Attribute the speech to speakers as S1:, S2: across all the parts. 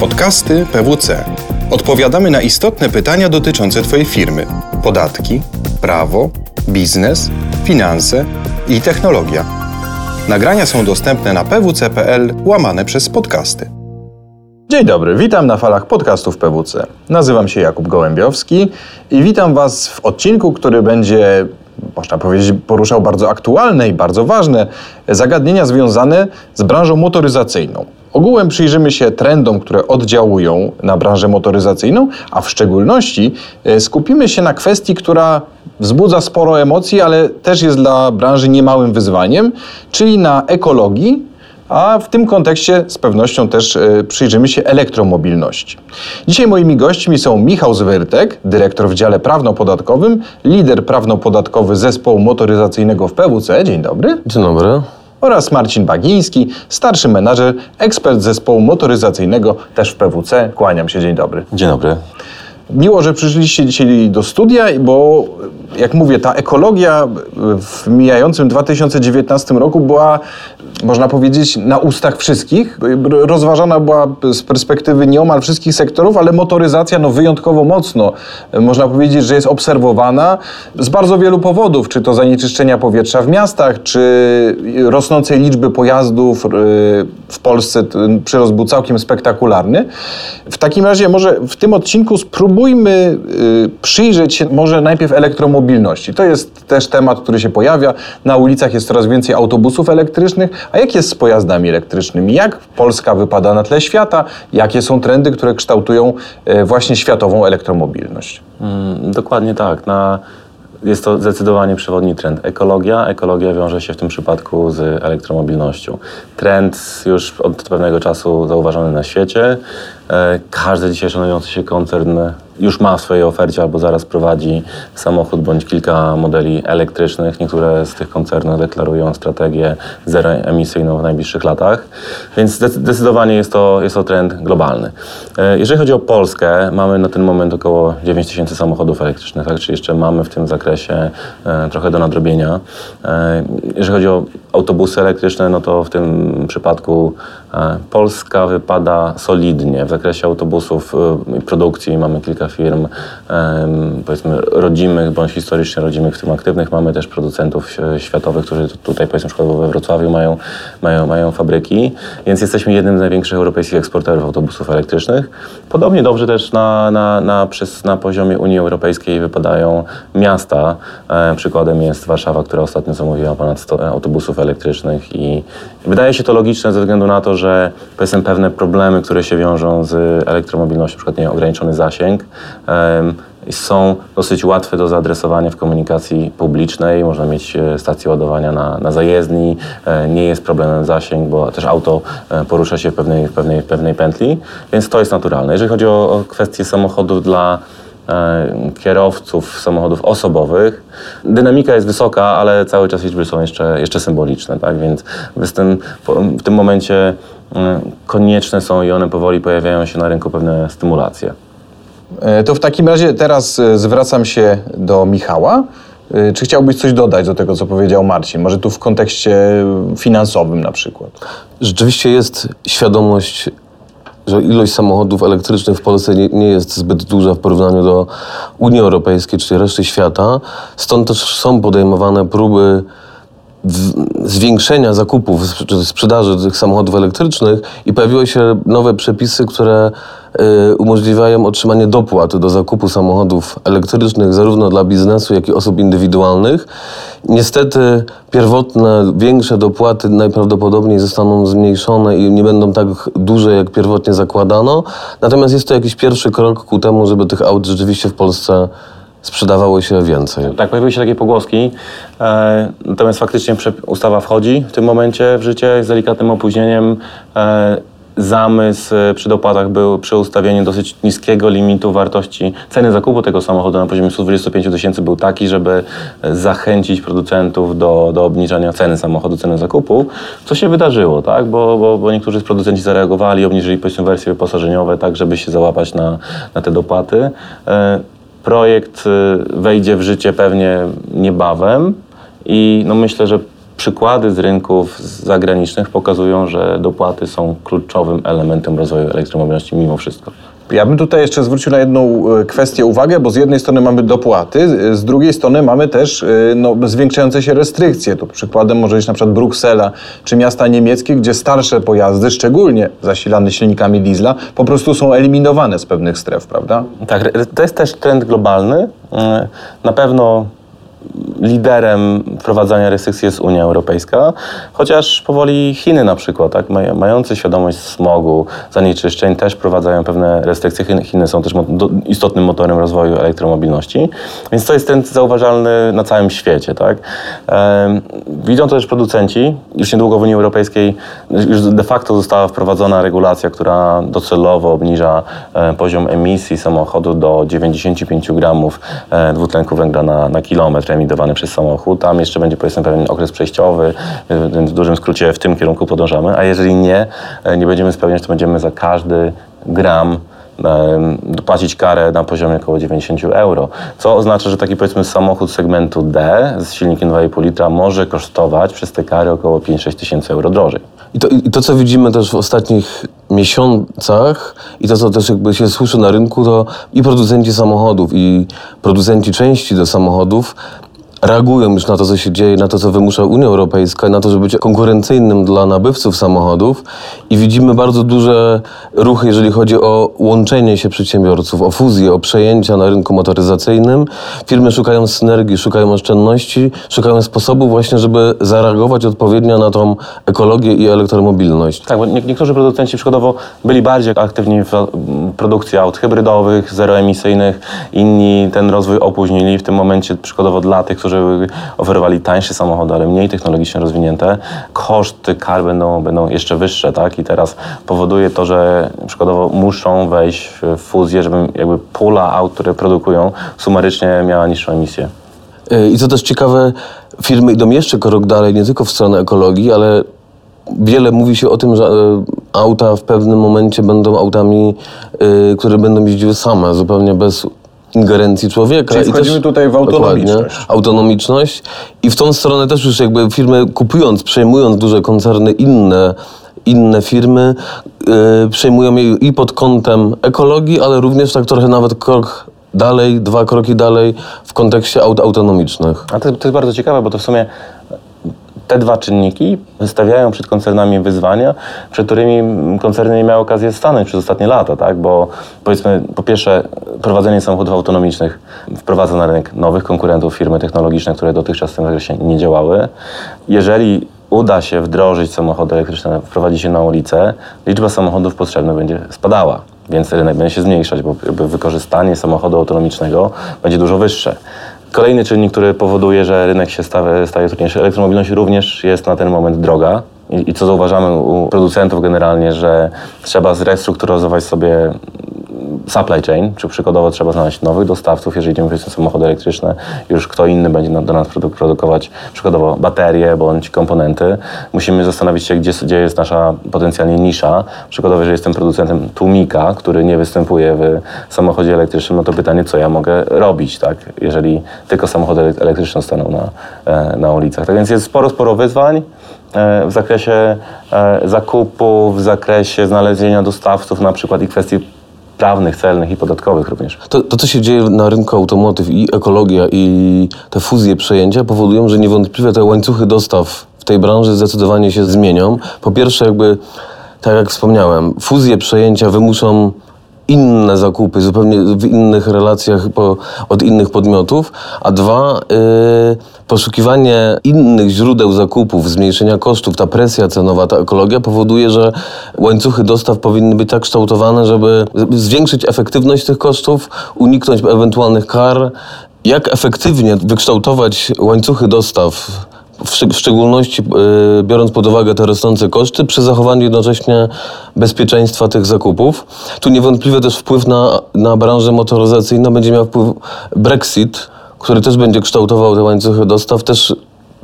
S1: Podcasty PWC. Odpowiadamy na istotne pytania dotyczące Twojej firmy: podatki, prawo, biznes, finanse i technologia. Nagrania są dostępne na pwc.pl łamane przez podcasty.
S2: Dzień dobry, witam na falach podcastów PWC. Nazywam się Jakub Gołębiowski i witam Was w odcinku, który będzie, można powiedzieć, poruszał bardzo aktualne i bardzo ważne zagadnienia związane z branżą motoryzacyjną. Ogółem przyjrzymy się trendom, które oddziałują na branżę motoryzacyjną, a w szczególności e, skupimy się na kwestii, która wzbudza sporo emocji, ale też jest dla branży niemałym wyzwaniem, czyli na ekologii a w tym kontekście z pewnością też e, przyjrzymy się elektromobilności. Dzisiaj moimi gośćmi są Michał Zwyrtek, dyrektor w dziale prawno-podatkowym, lider prawno-podatkowy zespołu motoryzacyjnego w PWC. Dzień dobry.
S3: Dzień dobry
S2: oraz Marcin Bagiński, starszy menadżer, ekspert zespołu motoryzacyjnego też w PWC. Kłaniam się, dzień dobry.
S3: Dzień dobry.
S2: Miło, że przyszliście dzisiaj do studia, bo jak mówię, ta ekologia w mijającym 2019 roku była, można powiedzieć, na ustach wszystkich. Rozważana była z perspektywy nieomal wszystkich sektorów, ale motoryzacja no, wyjątkowo mocno, można powiedzieć, że jest obserwowana z bardzo wielu powodów, czy to zanieczyszczenia powietrza w miastach, czy rosnącej liczby pojazdów w Polsce przyrost był całkiem spektakularny. W takim razie może w tym odcinku spróbujmy y, przyjrzeć się może najpierw elektromobilności. To jest też temat, który się pojawia. Na ulicach jest coraz więcej autobusów elektrycznych. A jak jest z pojazdami elektrycznymi? Jak Polska wypada na tle świata? Jakie są trendy, które kształtują y, właśnie światową elektromobilność?
S3: Mm, dokładnie tak. Na jest to zdecydowanie przewodni trend. Ekologia. Ekologia wiąże się w tym przypadku z elektromobilnością. Trend już od pewnego czasu zauważony na świecie. E, każdy dzisiaj szanujący się koncern już ma w swojej ofercie albo zaraz prowadzi samochód bądź kilka modeli elektrycznych. Niektóre z tych koncernów deklarują strategię zeroemisyjną w najbliższych latach, więc zdecydowanie jest to, jest to trend globalny. E, jeżeli chodzi o Polskę, mamy na ten moment około 9 tysięcy samochodów elektrycznych, tak? czyli jeszcze mamy w tym zakresie e, trochę do nadrobienia. Jeżeli chodzi o autobusy elektryczne, no to w tym przypadku Polska wypada solidnie. W zakresie autobusów y, i produkcji mamy kilka firm, powiedzmy rodzimych bądź historycznie rodzimych, w tym aktywnych. Mamy też producentów światowych, którzy tutaj powiedzmy przykładowo we Wrocławiu mają, mają, mają fabryki, więc jesteśmy jednym z największych europejskich eksporterów autobusów elektrycznych. Podobnie dobrze też na, na, na, przez, na poziomie Unii Europejskiej wypadają miasta. E, przykładem jest Warszawa, która ostatnio zamówiła ponad 100 autobusów elektrycznych i wydaje się to logiczne ze względu na to, że pewne problemy, które się wiążą z elektromobilnością, np. ograniczony zasięg, są dosyć łatwe do zaadresowania w komunikacji publicznej. Można mieć e, stację ładowania na, na zajezdni, e, nie jest problemem zasięg, bo też auto e, porusza się w pewnej, w pewnej, w pewnej pętli, więc to jest naturalne. Jeżeli chodzi o kwestie samochodów dla kierowców samochodów osobowych. Dynamika jest wysoka, ale cały czas liczby są jeszcze, jeszcze symboliczne, tak? więc w tym, w tym momencie konieczne są i one powoli pojawiają się na rynku pewne stymulacje.
S2: E, to w takim razie teraz e, zwracam się do Michała. E, czy chciałbyś coś dodać do tego, co powiedział Marcin? Może tu w kontekście finansowym na przykład?
S3: Rzeczywiście jest świadomość, że ilość samochodów elektrycznych w Polsce nie, nie jest zbyt duża w porównaniu do Unii Europejskiej czy reszty świata. Stąd też są podejmowane próby zwiększenia zakupów czy sprzedaży tych samochodów elektrycznych i pojawiły się nowe przepisy, które y, umożliwiają otrzymanie dopłat do zakupu samochodów elektrycznych zarówno dla biznesu, jak i osób indywidualnych. Niestety pierwotne, większe dopłaty najprawdopodobniej zostaną zmniejszone i nie będą tak duże, jak pierwotnie zakładano. Natomiast jest to jakiś pierwszy krok ku temu, żeby tych aut rzeczywiście w Polsce sprzedawało się więcej.
S2: Tak, pojawiły się takie pogłoski, e, natomiast faktycznie ustawa wchodzi w tym momencie w życie z delikatnym opóźnieniem. E, zamysł e, przy dopłatach był przy ustawieniu dosyć niskiego limitu wartości ceny zakupu tego samochodu na poziomie 125 tysięcy był taki, żeby zachęcić producentów do, do obniżania ceny samochodu, ceny zakupu, co się wydarzyło, tak? bo, bo, bo niektórzy z producenci zareagowali, obniżyli powiedzmy wersje wyposażeniowe tak, żeby się załapać na, na te dopłaty. Projekt y, wejdzie w życie pewnie niebawem i no myślę, że
S3: przykłady z rynków zagranicznych pokazują, że dopłaty są kluczowym elementem rozwoju elektromobilności mimo wszystko.
S2: Ja bym tutaj jeszcze zwrócił na jedną e, kwestię uwagę, bo z jednej strony mamy dopłaty, e, z drugiej strony mamy też e, no, zwiększające się restrykcje. To przykładem może być na przykład Bruksela czy miasta niemieckie, gdzie starsze pojazdy, szczególnie zasilane silnikami diesla, po prostu są eliminowane z pewnych stref, prawda?
S3: Tak, to jest też trend globalny. Na pewno liderem wprowadzania restrykcji jest Unia Europejska, chociaż powoli Chiny na przykład, tak, mające świadomość smogu, zanieczyszczeń też wprowadzają pewne restrykcje. Chiny są też istotnym motorem rozwoju elektromobilności, więc to jest trend zauważalny na całym świecie. Tak. Widzą to też producenci. Już niedługo w Unii Europejskiej już de facto została wprowadzona regulacja, która docelowo obniża e, poziom emisji samochodu do 95 gramów e, dwutlenku węgla na, na kilometr emitowany przez samochód. Tam jeszcze będzie powiedzmy pewien okres przejściowy, więc w dużym skrócie w tym kierunku podążamy. A jeżeli nie, e, nie będziemy spełniać, to będziemy za każdy gram płacić karę na poziomie około 90 euro, co oznacza, że taki powiedzmy samochód segmentu D z silnikiem 2,5 litra może kosztować przez te kary około 5-6 tysięcy euro drożej.
S4: I to, I to, co widzimy też w ostatnich miesiącach i to, co też jakby się słyszy na rynku, to i producenci samochodów, i producenci części do samochodów reagują już na to, co się dzieje, na to, co wymusza Unia Europejska, na to, żeby być konkurencyjnym dla nabywców samochodów i widzimy bardzo duże ruchy, jeżeli chodzi o łączenie się przedsiębiorców, o fuzję, o przejęcia na rynku motoryzacyjnym. Firmy szukają synergii, szukają oszczędności, szukają sposobów właśnie, żeby zareagować odpowiednio na tą ekologię i elektromobilność.
S3: Tak, bo niektórzy producenci przykładowo byli bardziej aktywni w produkcji aut hybrydowych, zeroemisyjnych, inni ten rozwój opóźnili. W tym momencie przykładowo dla tych, którzy którzy oferowali tańsze samochody, ale mniej technologicznie rozwinięte, koszty kar będą, będą jeszcze wyższe, tak? I teraz powoduje to, że przykładowo muszą wejść w fuzję, żeby jakby pula aut, które produkują, sumarycznie miała niższą emisję.
S4: I co też ciekawe, firmy idą jeszcze krok dalej, nie tylko w stronę ekologii, ale wiele mówi się o tym, że e, auta w pewnym momencie będą autami, e, które będą jeździły same, zupełnie bez ingerencji człowieka.
S2: Czyli wchodzimy też, tutaj w autonomiczność.
S4: Autonomiczność i w tą stronę też już jakby firmy kupując, przejmując duże koncerny inne inne firmy yy, przejmują je i pod kątem ekologii, ale również tak trochę nawet krok dalej, dwa kroki dalej w kontekście aut autonomicznych.
S3: A to, to jest bardzo ciekawe, bo to w sumie te dwa czynniki stawiają przed koncernami wyzwania, przed którymi koncerny nie miały okazji stanąć przez ostatnie lata, tak? Bo powiedzmy, po pierwsze, prowadzenie samochodów autonomicznych wprowadza na rynek nowych konkurentów, firmy technologiczne, które dotychczas w tym zakresie nie działały. Jeżeli uda się wdrożyć samochody elektryczne, wprowadzić je na ulicę, liczba samochodów potrzebnych będzie spadała więc rynek będzie się zmniejszać, bo wykorzystanie samochodu autonomicznego będzie dużo wyższe. Kolejny czynnik, który powoduje, że rynek się staje, staje trudniejszy, elektromobilność również jest na ten moment droga. I, I co zauważamy u producentów generalnie, że trzeba zrestrukturyzować sobie supply chain, czy przykładowo trzeba znaleźć nowych dostawców, jeżeli idziemy w samochody elektryczne, już kto inny będzie do nas produkować przykładowo baterie bądź komponenty. Musimy zastanowić się, gdzie, gdzie jest nasza potencjalnie nisza. Przykładowo, jeżeli jestem producentem tłumika, który nie występuje w samochodzie elektrycznym, no to pytanie, co ja mogę robić, tak? jeżeli tylko samochody elektryczne staną na, e, na ulicach. Tak więc jest sporo, sporo wyzwań e, w zakresie e, zakupów, w zakresie znalezienia dostawców, na przykład i kwestii prawnych, celnych i podatkowych również.
S4: To, to, co się dzieje na rynku automotyw i ekologia i te fuzje przejęcia powodują, że niewątpliwie te łańcuchy dostaw w tej branży zdecydowanie się zmienią. Po pierwsze jakby, tak jak wspomniałem, fuzje przejęcia wymuszą inne zakupy, zupełnie w innych relacjach po, od innych podmiotów, a dwa, yy, poszukiwanie innych źródeł zakupów, zmniejszenia kosztów, ta presja cenowa, ta ekologia powoduje, że łańcuchy dostaw powinny być tak kształtowane, żeby zwiększyć efektywność tych kosztów, uniknąć ewentualnych kar. Jak efektywnie wykształtować łańcuchy dostaw w, szczególności y, biorąc pod uwagę te rosnące koszty, przy zachowaniu jednocześnie bezpieczeństwa tych zakupów. Tu niewątpliwie też wpływ na, na branżę motoryzacyjną będzie miał wpływ Brexit, który też będzie kształtował te łańcuchy dostaw, też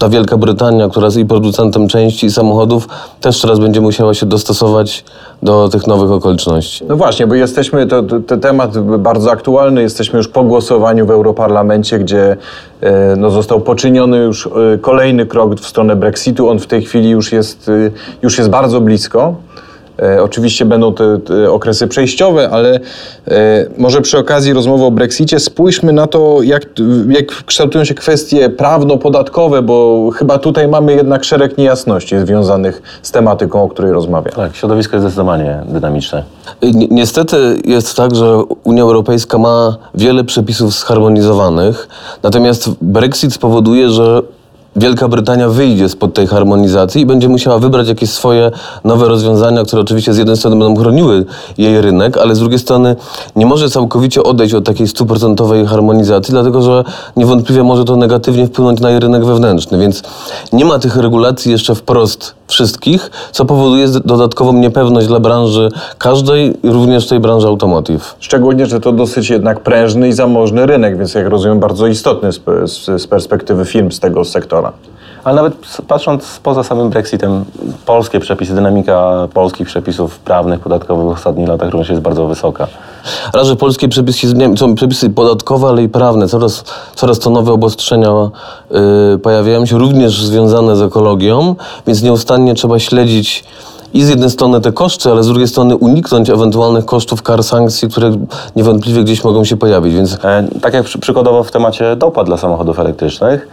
S4: ta Wielka Brytania, która jest i producentem części i samochodów, też teraz będzie musiała się dostosować do tych nowych okoliczności.
S2: No właśnie, bo jesteśmy, to, to, temat bardzo aktualny, jesteśmy już po głosowaniu w Europarlamencie, gdzie e, no, został poczyniony już e, kolejny krok w stronę Brexitu. On w tej chwili już jest, e, już jest bardzo blisko. E, Oczywiście będą te, te okresy przejściowe, ale e, może przy okazji rozmowy o Brexicie spójrzmy na to, jak, jak kształtują się kwestie prawno-podatkowe, bo chyba tutaj mamy jednak szereg niejasności związanych z tematyką, o której rozmawiamy.
S3: Tak, środowisko jest zdecydowanie dynamiczne.
S4: Ni- Niestety jest tak, że Unia Europejska ma wiele przepisów zharmonizowanych, natomiast Brexit spowoduje, że Wielka Brytania wyjdzie spod tej harmonizacji i będzie musiała wybrać jakieś swoje nowe rozwiązania, które oczywiście z jednej strony będą chroniły jej rynek, ale z drugiej strony nie może całkowicie odejść od takiej stuprocentowej harmonizacji, dlatego że niewątpliwie może to negatywnie wpłynąć na jej rynek wewnętrzny, więc nie ma tych regulacji jeszcze wprost wszystkich, co powoduje dodatkową niepewność dla branży każdej, również tej branży automotive.
S2: Szczególnie, że to dosyć jednak prężny i zamożny rynek, więc jak rozumiem bardzo istotny z perspektywy firm z tego sektora.
S3: Ale nawet patrząc poza samym Brexitem, polskie przepisy, dynamika polskich przepisów prawnych, podatkowych w ostatnich latach również jest bardzo wysoka.
S4: Raz, że polskie przepisy są przepisy podatkowe, ale i prawne. Coraz, coraz to nowe obostrzenia y, pojawiają się, również związane z ekologią, więc nieustannie trzeba śledzić i z jednej strony te koszty, ale z drugiej strony uniknąć ewentualnych kosztów kar sankcji, które niewątpliwie gdzieś mogą się pojawić. Więc
S3: E, tak jak przy, przykładowo w temacie dopłat dla samochodów elektrycznych,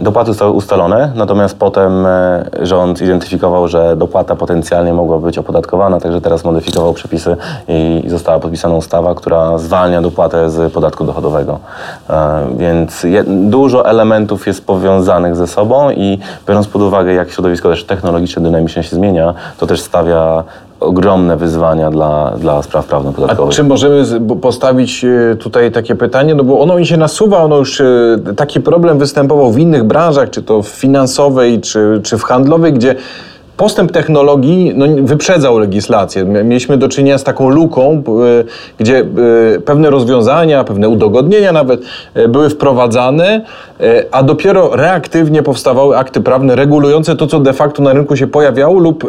S3: dopłaty zostały ustalone, natomiast potem e, rząd zidentyfikował, że dopłata potencjalnie mogła być opodatkowana, także teraz modyfikował przepisy i, została podpisana ustawa, która zwalnia dopłatę z podatku dochodowego. E, więc dużo elementów jest powiązanych ze sobą i biorąc pod uwagę, jak środowisko też technologicznie, dynamicznie się zmienia, to też stawia ogromne wyzwania dla, dla spraw
S2: A
S3: prawno-podatkowych.
S2: czy możemy postawić e, tutaj takie pytanie, no bo ono mi się nasuwa, ono już e, taki problem występował w innych branżach, czy to w finansowej, czy, czy w handlowej, gdzie postęp technologii no, wyprzedzał legislację. Mieliśmy do czynienia z taką luką, e, gdzie pewne rozwiązania, pewne udogodnienia nawet były wprowadzane, a dopiero reaktywnie powstawały akty prawne regulujące to, co de facto na rynku się pojawiało lub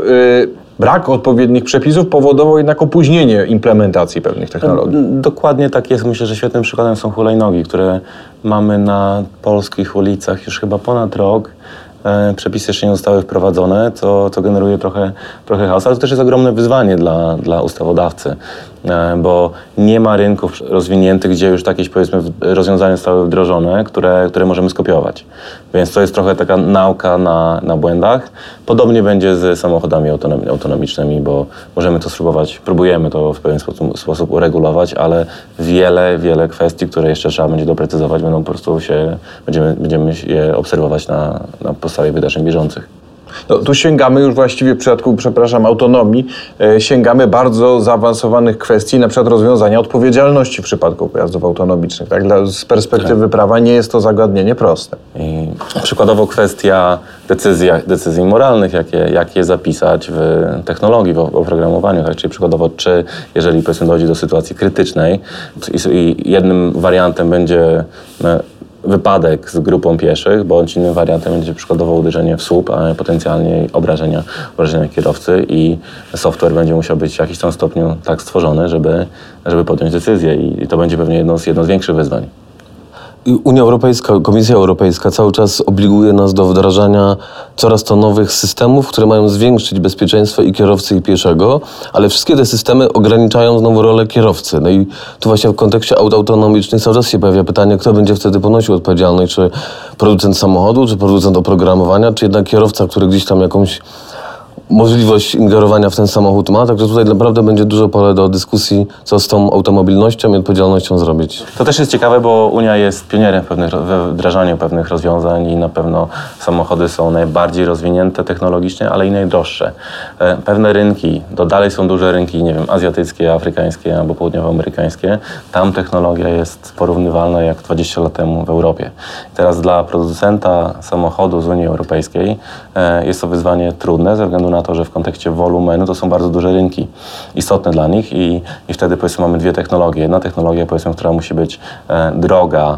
S2: brak odpowiednich przepisów powodował jednak opóźnienie implementacji pewnych technologii.
S3: Dokładnie tak jest. Myślę, że świetnym przykładem są hulajnogi, które mamy na polskich ulicach już chyba ponad rok. E, Przepisy jeszcze nie zostały wprowadzone, co, co generuje trochę, trochę chaos, ale to też jest ogromne wyzwanie dla, dla ustawodawcy, e, bo nie ma rynków rozwiniętych, gdzie już jakieś powiedzmy rozwiązania zostały wdrożone, które, które możemy skopiować. Więc to jest trochę taka nauka na, na błędach. Podobnie będzie z samochodami autonom- autonomicznymi, bo możemy to spróbować, próbujemy to w pewien sposób, sposób uregulować, ale wiele, wiele kwestii, które jeszcze trzeba będzie doprecyzować, będą po prostu się, będziemy, będziemy je obserwować na, na podstawie wydarzeń bieżących.
S2: No, tu sięgamy już właściwie w przypadku, przepraszam, autonomii, e, sięgamy bardzo zaawansowanych kwestii, na przykład rozwiązania odpowiedzialności w przypadku pojazdów autonomicznych. Tak? Dla, z perspektywy prawa nie jest to zagadnienie proste.
S3: I przykładowo kwestia decyzji, decyzji moralnych, jakie, jak je zapisać w technologii, w oprogramowaniu. Tak? Czyli przykładowo, czy jeżeli powiedzmy dojdzie do sytuacji krytycznej i, i jednym wariantem będzie e, wypadek z grupą pieszych, bądź innym wariantem będzie przykładowo uderzenie w słup, a potencjalnie obrażenia, obrażenia kierowcy i software będzie musiał być w jakimś tam stopniu tak stworzony, żeby, żeby podjąć decyzję i to będzie pewnie jedno z, jedno z większych wyzwań.
S4: Unia Europejska, Komisja Europejska cały czas obliguje nas do wdrażania coraz to nowych systemów, które mają zwiększyć bezpieczeństwo i kierowcy, i pieszego, ale wszystkie te systemy ograniczają znowu rolę kierowcy. No i tu właśnie w kontekście aut autonomicznych cały czas się pojawia pytanie, kto będzie wtedy ponosił odpowiedzialność, czy producent samochodu, czy producent oprogramowania, czy jednak kierowca, który gdzieś tam jakąś możliwość ingerowania w ten samochód ma, także tutaj naprawdę będzie dużo pole do dyskusji, co z tą automobilnością i odpowiedzialnością zrobić.
S3: To też jest ciekawe, bo Unia jest pionierem we wdrażaniu pewnych rozwiązań i na pewno samochody są najbardziej rozwinięte technologicznie, ale i najdroższe. E, Pewne rynki, to dalej są duże rynki, nie wiem, azjatyckie, afrykańskie albo południowoamerykańskie. Tam technologia jest porównywalna jak 20 lat temu w Europie. Teraz dla producenta samochodu z Unii Europejskiej e, jest to wyzwanie trudne ze względu na to, że w kontekście wolumenu to są bardzo duże rynki istotne dla nich i, i wtedy powiedzmy mamy dwie technologie. Jedna technologia powiedzmy, która musi być e, droga,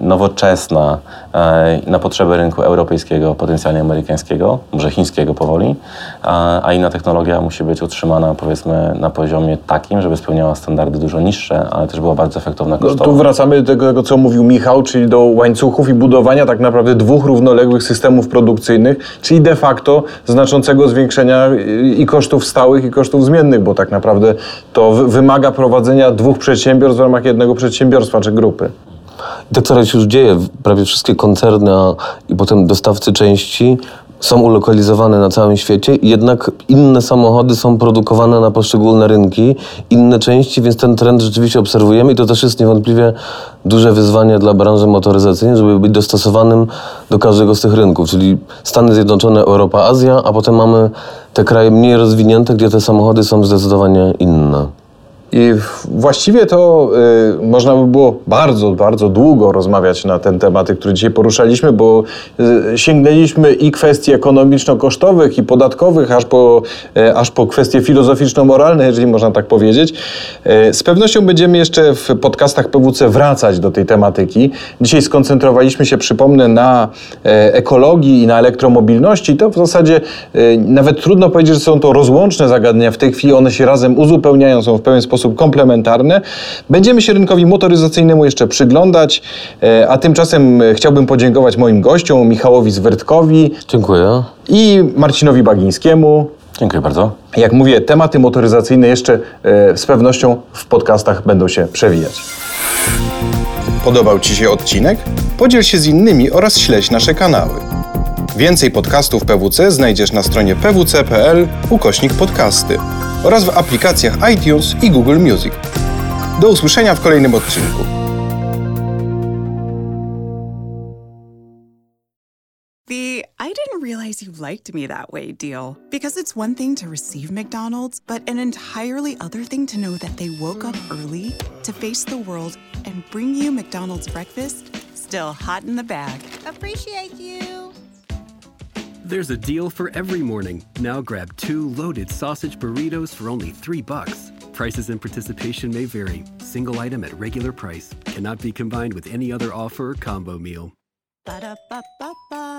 S3: nowoczesna e, na potrzeby rynku europejskiego, potencjalnie amerykańskiego, może chińskiego powoli, a, inna technologia musi być utrzymana powiedzmy na poziomie takim, żeby spełniała standardy dużo niższe, ale też była bardzo efektowna
S2: No,
S3: kosztowo.
S2: tu wracamy do tego, co mówił Michał, czyli do łańcuchów i budowania tak naprawdę dwóch równoległych systemów produkcyjnych, czyli de facto znaczącego zwiększenia i kosztów stałych, i kosztów zmiennych, bo tak naprawdę to wy- wymaga prowadzenia dwóch przedsiębiorstw w ramach jednego przedsiębiorstwa czy grupy.
S4: I tak się już dzieje. Prawie wszystkie koncerny a, i potem dostawcy części są ulokalizowane na całym świecie, jednak inne samochody są produkowane na poszczególne rynki, inne części, więc ten trend rzeczywiście obserwujemy i to też jest niewątpliwie duże wyzwanie dla branży motoryzacyjnej, żeby być dostosowanym do każdego z tych rynków, czyli Stany Zjednoczone, Europa, Azja, a potem mamy te kraje mniej rozwinięte, gdzie te samochody są zdecydowanie inne.
S2: I właściwie to y, można by było bardzo, bardzo długo rozmawiać na ten tematy, które dzisiaj poruszaliśmy, bo y, sięgnęliśmy i kwestii ekonomiczno-kosztowych, i podatkowych, aż po, y, aż po kwestie filozoficzno-moralne, jeżeli można tak powiedzieć. Y, z pewnością będziemy jeszcze w podcastach PWC wracać do tej tematyki. Dzisiaj skoncentrowaliśmy się, przypomnę, na e, ekologii i na elektromobilności. To w zasadzie y, nawet trudno powiedzieć, że są to rozłączne zagadnienia. W tej chwili one się razem uzupełniają, są w pewien sposób komplementarne. Będziemy się rynkowi motoryzacyjnemu jeszcze przyglądać, e, a tymczasem e, chciałbym podziękować moim gościom, Michałowi Zwyrtkowi
S4: Dziękuję.
S2: i Marcinowi Bagińskiemu.
S3: Dziękuję bardzo.
S2: Jak mówię, tematy motoryzacyjne jeszcze e, z pewnością w podcastach będą się przewijać.
S1: Podobał Ci się odcinek? Podziel się z innymi oraz śledź nasze kanały. Więcej podcastów PWC znajdziesz na stronie pwc.pl ukośnik podcasty oraz w aplikacjach iTunes i Google Music. Do usłyszenia w kolejnym odcinku.
S5: The I didn't realize you liked me that way deal. Because it's one thing to receive McDonald's, but an entirely other thing to know that they woke up early to face the world and bring you McDonald's breakfast still hot in the bag.
S6: Appreciate you.
S7: There's a deal for every morning. Now grab two loaded sausage burritos for only three bucks. Prices and participation may vary. Single item at regular price cannot be combined with any other offer or combo meal.
S5: Ba-da-ba-ba-ba.